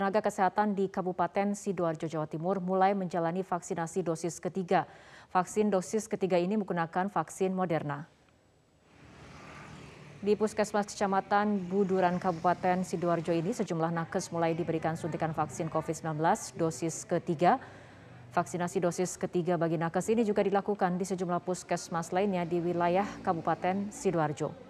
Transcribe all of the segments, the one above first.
tenaga kesehatan di Kabupaten Sidoarjo, Jawa Timur mulai menjalani vaksinasi dosis ketiga. Vaksin dosis ketiga ini menggunakan vaksin Moderna. Di Puskesmas Kecamatan Buduran Kabupaten Sidoarjo ini sejumlah nakes mulai diberikan suntikan vaksin COVID-19 dosis ketiga. Vaksinasi dosis ketiga bagi nakes ini juga dilakukan di sejumlah puskesmas lainnya di wilayah Kabupaten Sidoarjo.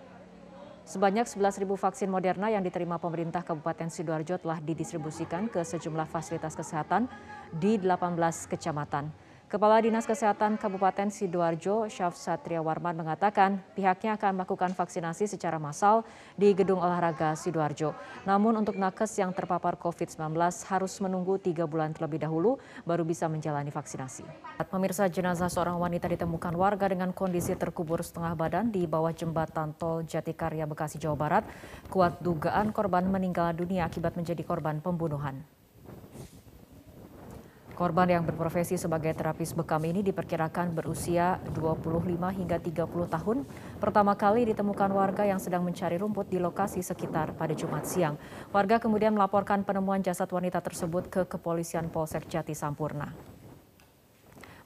Sebanyak 11.000 vaksin Moderna yang diterima pemerintah Kabupaten Sidoarjo telah didistribusikan ke sejumlah fasilitas kesehatan di 18 kecamatan. Kepala Dinas Kesehatan Kabupaten Sidoarjo, Syaf Satria Warman mengatakan pihaknya akan melakukan vaksinasi secara massal di Gedung Olahraga Sidoarjo. Namun untuk nakes yang terpapar COVID-19 harus menunggu tiga bulan terlebih dahulu baru bisa menjalani vaksinasi. Pemirsa jenazah seorang wanita ditemukan warga dengan kondisi terkubur setengah badan di bawah jembatan tol Jatikarya Bekasi, Jawa Barat. Kuat dugaan korban meninggal dunia akibat menjadi korban pembunuhan. Korban yang berprofesi sebagai terapis bekam ini diperkirakan berusia 25 hingga 30 tahun. Pertama kali ditemukan warga yang sedang mencari rumput di lokasi sekitar pada Jumat siang. Warga kemudian melaporkan penemuan jasad wanita tersebut ke kepolisian Polsek Jati Sampurna.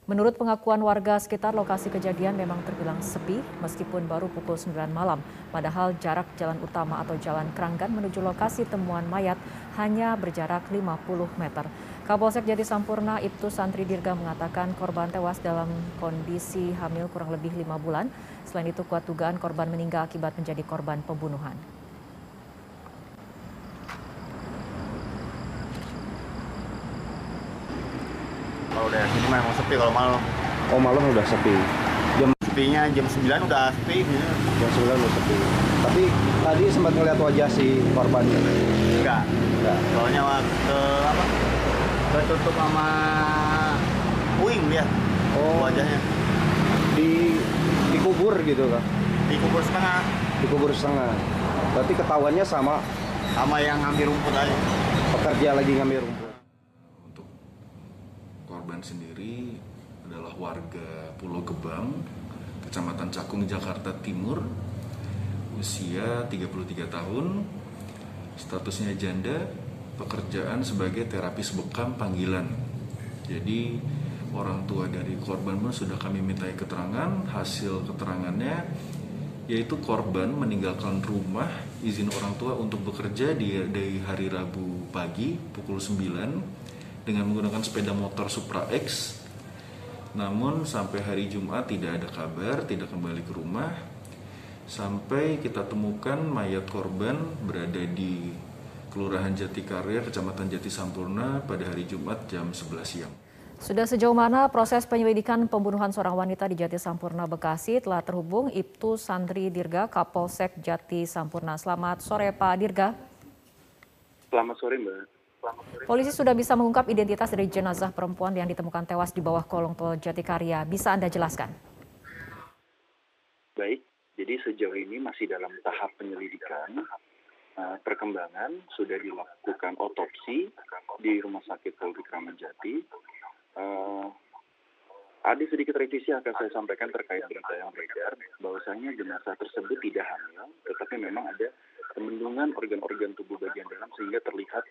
Menurut pengakuan warga sekitar lokasi kejadian memang terbilang sepi meskipun baru pukul 9 malam. Padahal jarak jalan utama atau jalan Keranggan menuju lokasi temuan mayat hanya berjarak 50 meter. Kapolsek Jati Sampurna Ibtu Santri Dirga mengatakan korban tewas dalam kondisi hamil kurang lebih lima bulan. Selain itu kuat dugaan korban meninggal akibat menjadi korban pembunuhan. Kalau udah sini memang sepi kalau malam. Oh malam udah sepi. Jam Sepinya jam 9 udah sepi. jam 9 udah sepi. Tapi tadi sempat ngeliat wajah si korbannya. Enggak. Enggak. Soalnya waktu apa? Ketutup sama puing dia. Oh. Wajahnya. Di dikubur gitu kan. Dikubur setengah Dikubur setengah. Berarti ketahuannya sama sama yang ngambil rumput aja. pekerja lagi ngambil rumput. Untuk korban sendiri adalah warga Pulau Gebang, Kecamatan Cakung, Jakarta Timur, usia 33 tahun, statusnya janda, pekerjaan sebagai terapis bekam panggilan. Jadi orang tua dari korban pun sudah kami mintai keterangan, hasil keterangannya yaitu korban meninggalkan rumah izin orang tua untuk bekerja di dari hari Rabu pagi pukul 9 dengan menggunakan sepeda motor Supra X. Namun sampai hari Jumat tidak ada kabar, tidak kembali ke rumah. Sampai kita temukan mayat korban berada di Kelurahan Jatikarya, Kecamatan Jati Sampurna pada hari Jumat jam 11 siang. Sudah sejauh mana proses penyelidikan pembunuhan seorang wanita di Jati Sampurna Bekasi telah terhubung Ibtu Sandri Dirga Kapolsek Jati Sampurna. Selamat sore Pak Dirga. Selamat sore Mbak. Polisi sudah bisa mengungkap identitas dari jenazah perempuan yang ditemukan tewas di bawah kolong tol Jatikarya. Bisa Anda jelaskan? Baik, jadi sejauh ini masih dalam tahap penyelidikan. Uh, perkembangan sudah dilakukan otopsi di Rumah Sakit Polri Kramat Jati. Uh, ada sedikit revisi yang akan saya sampaikan terkait berita yang beredar bahwasanya jenazah tersebut tidak hamil, tetapi memang ada pemendungan organ-organ tubuh bagian dalam sehingga terlihat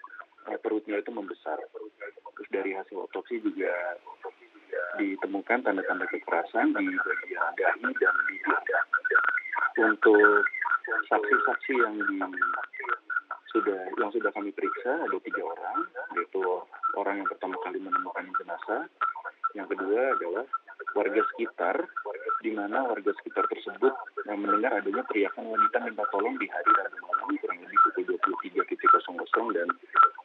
uh, perutnya itu membesar. Terus dari hasil otopsi juga ditemukan tanda-tanda kekerasan di bagian dahi dan di. Untuk saksi-saksi yang di sudah yang sudah kami periksa ada tiga orang, yaitu orang yang pertama kali menemukan jenazah, yang kedua adalah warga sekitar, di mana warga sekitar tersebut yang mendengar adanya teriakan wanita minta tolong di hari Rabu malam kurang lebih pukul 23.00 dan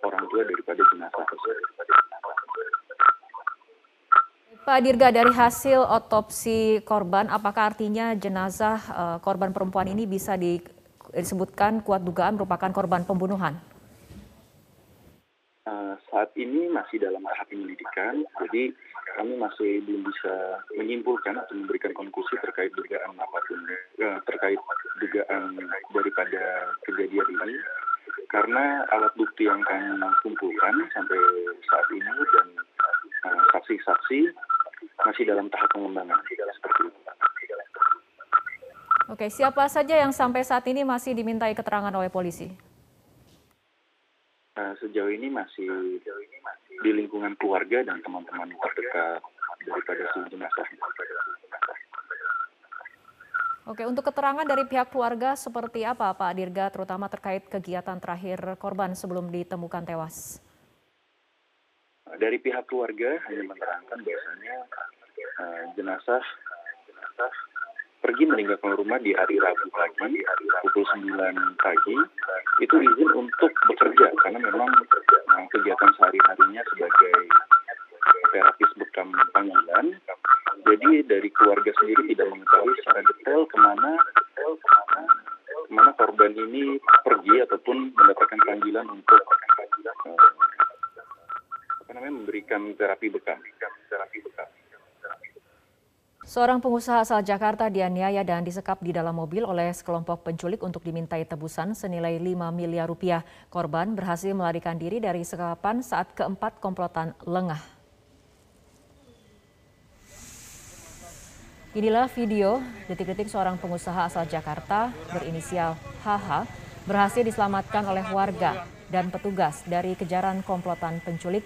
orang tua daripada jenazah tersebut. Pak Dirga, dari hasil otopsi korban, apakah artinya jenazah uh, korban perempuan ini bisa di, disebutkan kuat dugaan merupakan korban pembunuhan? Uh, saat ini masih dalam tahap penyelidikan, jadi masih belum bisa menyimpulkan atau memberikan konklusi terkait dugaan apa pun, uh, terkait dugaan daripada kejadian ini. Karena alat bukti yang kami kumpulkan sampai saat ini dan saksi-saksi uh, masih dalam tahap pengembangan seperti itu. Oke, siapa saja yang sampai saat ini masih dimintai keterangan oleh polisi? Uh, sejauh ini masih di lingkungan keluarga dan teman-teman terdekat daripada si jenazah. Oke, untuk keterangan dari pihak keluarga seperti apa Pak Dirga, terutama terkait kegiatan terakhir korban sebelum ditemukan tewas? Dari pihak keluarga hanya menerangkan bahwasanya uh, jenazah jenazah pergi meninggalkan rumah di hari Rabu pagi pukul 9 pagi itu izin untuk bekerja karena memang uh, kegiatan sehari-harinya sebagai terapis bekam panggilan jadi dari keluarga sendiri tidak mengetahui secara detail ke mana ke mana korban ini pergi ataupun mendapatkan panggilan untuk uh, apa namanya memberikan. Terapi bekam. Seorang pengusaha asal Jakarta dianiaya dan disekap di dalam mobil oleh sekelompok penculik untuk dimintai tebusan senilai 5 miliar rupiah. Korban berhasil melarikan diri dari sekapan saat keempat komplotan lengah. Inilah video detik-detik seorang pengusaha asal Jakarta berinisial HH berhasil diselamatkan oleh warga dan petugas dari kejaran komplotan penculik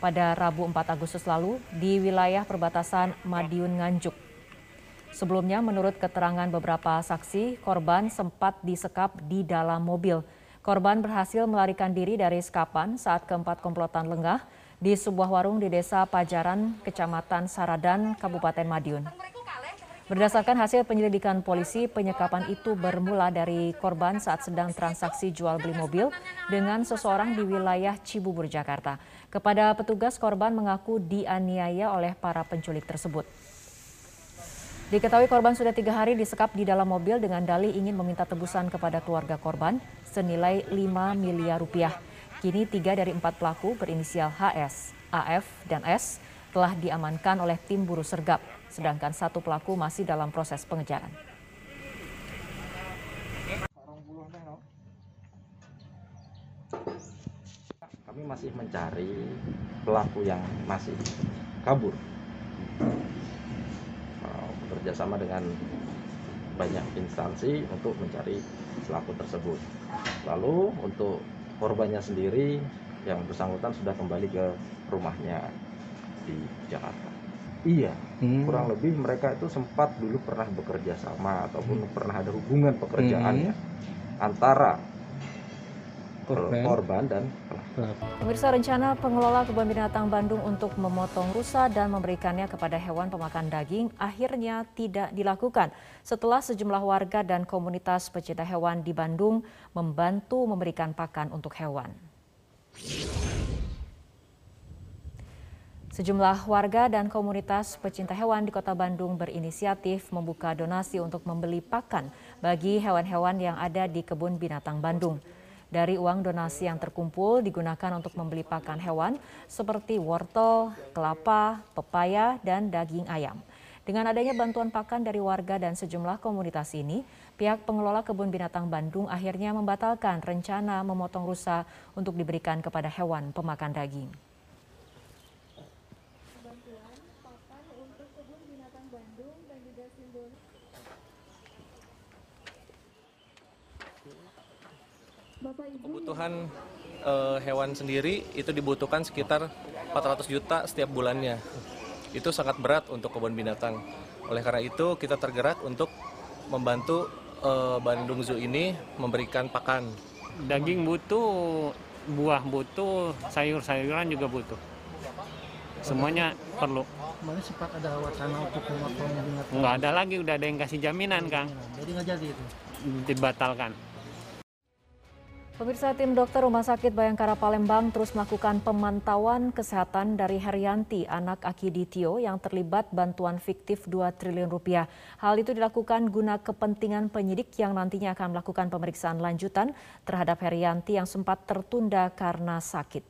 pada Rabu 4 Agustus lalu di wilayah perbatasan Madiun Nganjuk. Sebelumnya menurut keterangan beberapa saksi, korban sempat disekap di dalam mobil. Korban berhasil melarikan diri dari sekapan saat keempat komplotan lengah di sebuah warung di desa Pajaran, Kecamatan Saradan, Kabupaten Madiun. Berdasarkan hasil penyelidikan polisi, penyekapan itu bermula dari korban saat sedang transaksi jual beli mobil dengan seseorang di wilayah Cibubur, Jakarta. Kepada petugas, korban mengaku dianiaya oleh para penculik tersebut. Diketahui korban sudah tiga hari disekap di dalam mobil dengan dalih ingin meminta tebusan kepada keluarga korban senilai 5 miliar rupiah. Kini tiga dari empat pelaku berinisial HS, AF, dan S telah diamankan oleh tim buru sergap, sedangkan satu pelaku masih dalam proses pengejaran. Kami masih mencari pelaku yang masih kabur. Bekerja sama dengan banyak instansi untuk mencari pelaku tersebut. Lalu untuk korbannya sendiri yang bersangkutan sudah kembali ke rumahnya di Jakarta. Iya, hmm. kurang lebih mereka itu sempat dulu pernah bekerja sama ataupun hmm. pernah ada hubungan pekerjaan hmm. antara korban, korban dan Pemirsa rencana pengelola kebun binatang Bandung untuk memotong rusa dan memberikannya kepada hewan pemakan daging akhirnya tidak dilakukan setelah sejumlah warga dan komunitas pecinta hewan di Bandung membantu memberikan pakan untuk hewan. Sejumlah warga dan komunitas pecinta hewan di Kota Bandung berinisiatif membuka donasi untuk membeli pakan bagi hewan-hewan yang ada di kebun binatang Bandung. Dari uang donasi yang terkumpul digunakan untuk membeli pakan hewan seperti wortel, kelapa, pepaya, dan daging ayam. Dengan adanya bantuan pakan dari warga dan sejumlah komunitas ini, pihak pengelola kebun binatang Bandung akhirnya membatalkan rencana memotong rusa untuk diberikan kepada hewan pemakan daging. Kebutuhan uh, hewan sendiri itu dibutuhkan sekitar 400 juta setiap bulannya. Itu sangat berat untuk kebun binatang. Oleh karena itu kita tergerak untuk membantu uh, Bandung Zoo ini memberikan pakan. Daging butuh, buah butuh, sayur-sayuran juga butuh. Semuanya perlu. Kemarin sempat ada wacana untuk memotong binatang. Nggak ada lagi, udah ada yang kasih jaminan, Kang. Jadi nggak jadi itu? Dibatalkan. Pemirsa tim dokter Rumah Sakit Bayangkara Palembang terus melakukan pemantauan kesehatan dari Herianti, anak Aki Ditio yang terlibat bantuan fiktif 2 triliun rupiah. Hal itu dilakukan guna kepentingan penyidik yang nantinya akan melakukan pemeriksaan lanjutan terhadap Herianti yang sempat tertunda karena sakit.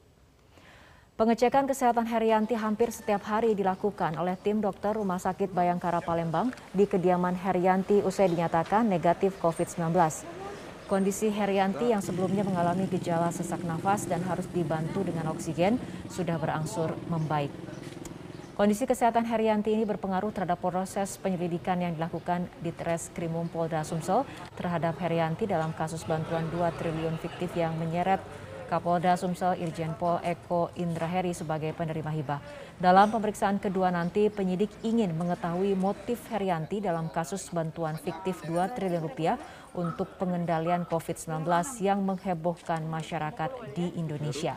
Pengecekan kesehatan Herianti hampir setiap hari dilakukan oleh tim dokter Rumah Sakit Bayangkara Palembang di kediaman Herianti usai dinyatakan negatif COVID-19. Kondisi Herianti yang sebelumnya mengalami gejala sesak nafas dan harus dibantu dengan oksigen sudah berangsur membaik. Kondisi kesehatan Herianti ini berpengaruh terhadap proses penyelidikan yang dilakukan di Treskrimum Polda Sumsel terhadap Herianti dalam kasus bantuan 2 triliun fiktif yang menyeret Kapolda Sumsel Irjen Pol Eko Indraheri sebagai penerima hibah. Dalam pemeriksaan kedua nanti, penyidik ingin mengetahui motif Herianti dalam kasus bantuan fiktif 2 triliun rupiah untuk pengendalian COVID-19 yang menghebohkan masyarakat di Indonesia.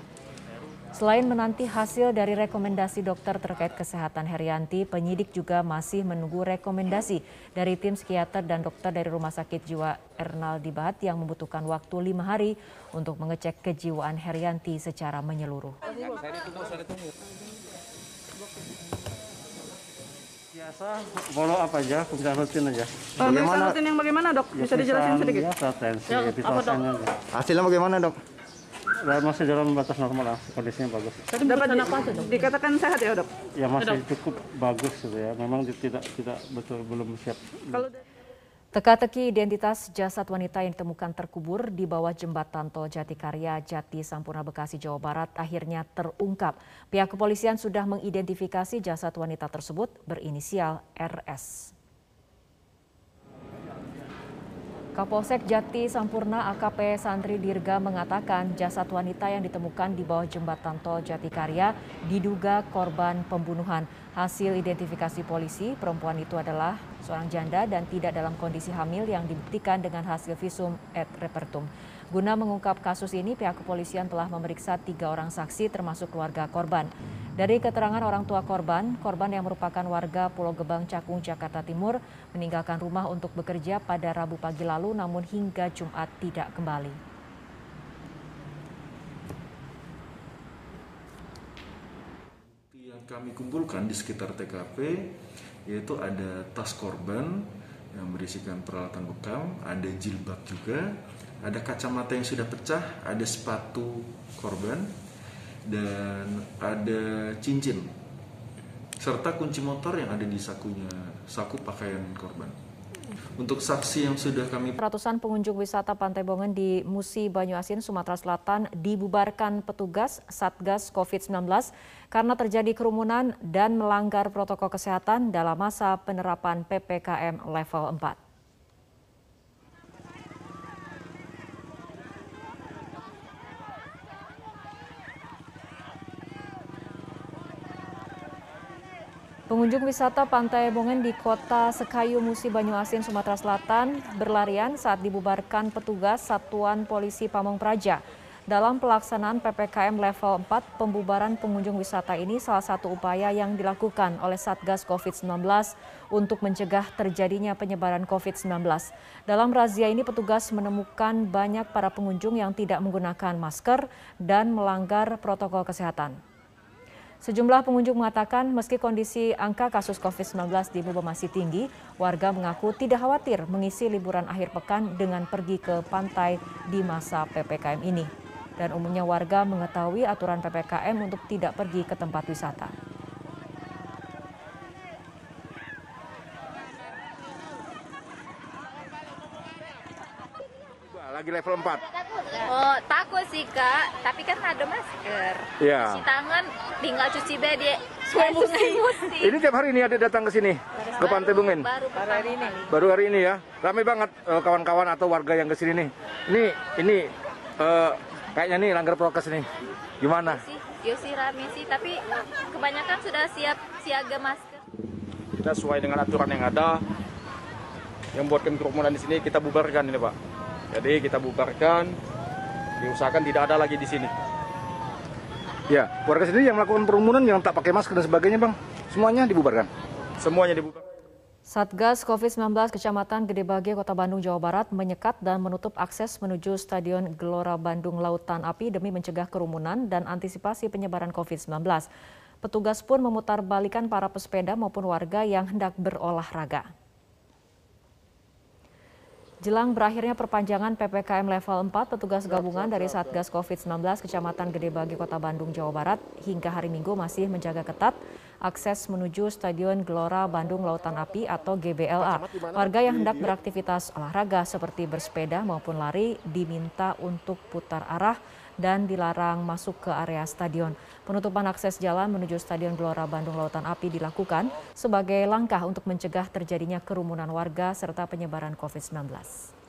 Selain menanti hasil dari rekomendasi dokter terkait kesehatan Herianti, penyidik juga masih menunggu rekomendasi dari tim psikiater dan dokter dari Rumah Sakit Jiwa Ernaldi Bahat yang membutuhkan waktu lima hari untuk mengecek kejiwaan Herianti secara menyeluruh. Biasa follow up aja, pemeriksaan rutin aja. Pemeriksaan rutin yang bagaimana dok? Bisa dijelasin sedikit? Biasa tensi, Ya, apa, aja. Hasilnya bagaimana dok? Dan masih dalam batas normal lah, kondisinya bagus. Dapat di- dikatakan sehat ya dok? Ya masih cukup bagus gitu ya. Memang tidak tidak betul belum siap. Kalau Teka-teki identitas jasad wanita yang ditemukan terkubur di bawah jembatan tol Jatikarya, Jati Sampurna, Bekasi, Jawa Barat akhirnya terungkap. Pihak kepolisian sudah mengidentifikasi jasad wanita tersebut berinisial RS. Kapolsek Jati Sampurna AKP Santri Dirga mengatakan jasad wanita yang ditemukan di bawah jembatan tol Jatikarya diduga korban pembunuhan. Hasil identifikasi polisi, perempuan itu adalah seorang janda dan tidak dalam kondisi hamil yang dibuktikan dengan hasil visum et repertum. Guna mengungkap kasus ini, pihak kepolisian telah memeriksa tiga orang saksi termasuk keluarga korban. Dari keterangan orang tua korban, korban yang merupakan warga Pulau Gebang, Cakung, Jakarta Timur, meninggalkan rumah untuk bekerja pada Rabu pagi lalu namun hingga Jumat tidak kembali. yang kami kumpulkan di sekitar TKP yaitu ada tas korban yang berisikan peralatan bekam, ada jilbab juga, ada kacamata yang sudah pecah, ada sepatu korban, dan ada cincin serta kunci motor yang ada di sakunya saku pakaian korban. Untuk saksi yang sudah kami Ratusan pengunjung wisata Pantai Bongen di Musi Banyuasin, Sumatera Selatan dibubarkan petugas Satgas COVID-19 karena terjadi kerumunan dan melanggar protokol kesehatan dalam masa penerapan PPKM level 4. Pengunjung wisata Pantai Bongen di kota Sekayu Musi Banyuasin, Sumatera Selatan berlarian saat dibubarkan petugas Satuan Polisi Pamong Praja. Dalam pelaksanaan PPKM level 4, pembubaran pengunjung wisata ini salah satu upaya yang dilakukan oleh Satgas COVID-19 untuk mencegah terjadinya penyebaran COVID-19. Dalam razia ini petugas menemukan banyak para pengunjung yang tidak menggunakan masker dan melanggar protokol kesehatan. Sejumlah pengunjung mengatakan meski kondisi angka kasus COVID-19 di Buba masih tinggi, warga mengaku tidak khawatir mengisi liburan akhir pekan dengan pergi ke pantai di masa PPKM ini. Dan umumnya warga mengetahui aturan PPKM untuk tidak pergi ke tempat wisata. Lagi level 4. Oh, takut sih kak, tapi kan ada masker. Iya. Cuci tangan, tinggal cuci bed di sungai musi. Ini tiap hari ini ada datang ke sini ke Pantai Bungen. Baru baru hari ini. Baru hari ini ya. Ramai banget eh, kawan-kawan atau warga yang ke sini nih. Ini ini eh, kayaknya nih langgar prokes nih. Gimana? Sih, yo sih rame sih, tapi kebanyakan sudah siap siaga masker. kita sesuai dengan aturan yang ada yang buatkan kerumunan di sini kita bubarkan ini pak jadi kita bubarkan diusahakan tidak ada lagi di sini Ya, warga sendiri yang melakukan kerumunan yang tak pakai masker dan sebagainya, Bang. Semuanya dibubarkan. semuanya dibubarkan Satgas COVID-19 Kecamatan Gedebage, Kota Bandung, Jawa Barat menyekat dan menutup akses menuju Stadion Gelora Bandung Lautan Api demi mencegah kerumunan dan antisipasi penyebaran COVID-19. Petugas pun memutar balikan para pesepeda maupun warga yang hendak berolahraga. Jelang berakhirnya perpanjangan PPKM level 4, petugas gabungan dari Satgas COVID-19 Kecamatan Gedebagi, Kota Bandung, Jawa Barat hingga hari Minggu masih menjaga ketat akses menuju Stadion Gelora Bandung Lautan Api atau GBLA. Warga yang hendak beraktivitas olahraga seperti bersepeda maupun lari diminta untuk putar arah dan dilarang masuk ke area stadion. Penutupan akses jalan menuju Stadion Gelora Bandung Lautan Api dilakukan sebagai langkah untuk mencegah terjadinya kerumunan warga serta penyebaran COVID-19.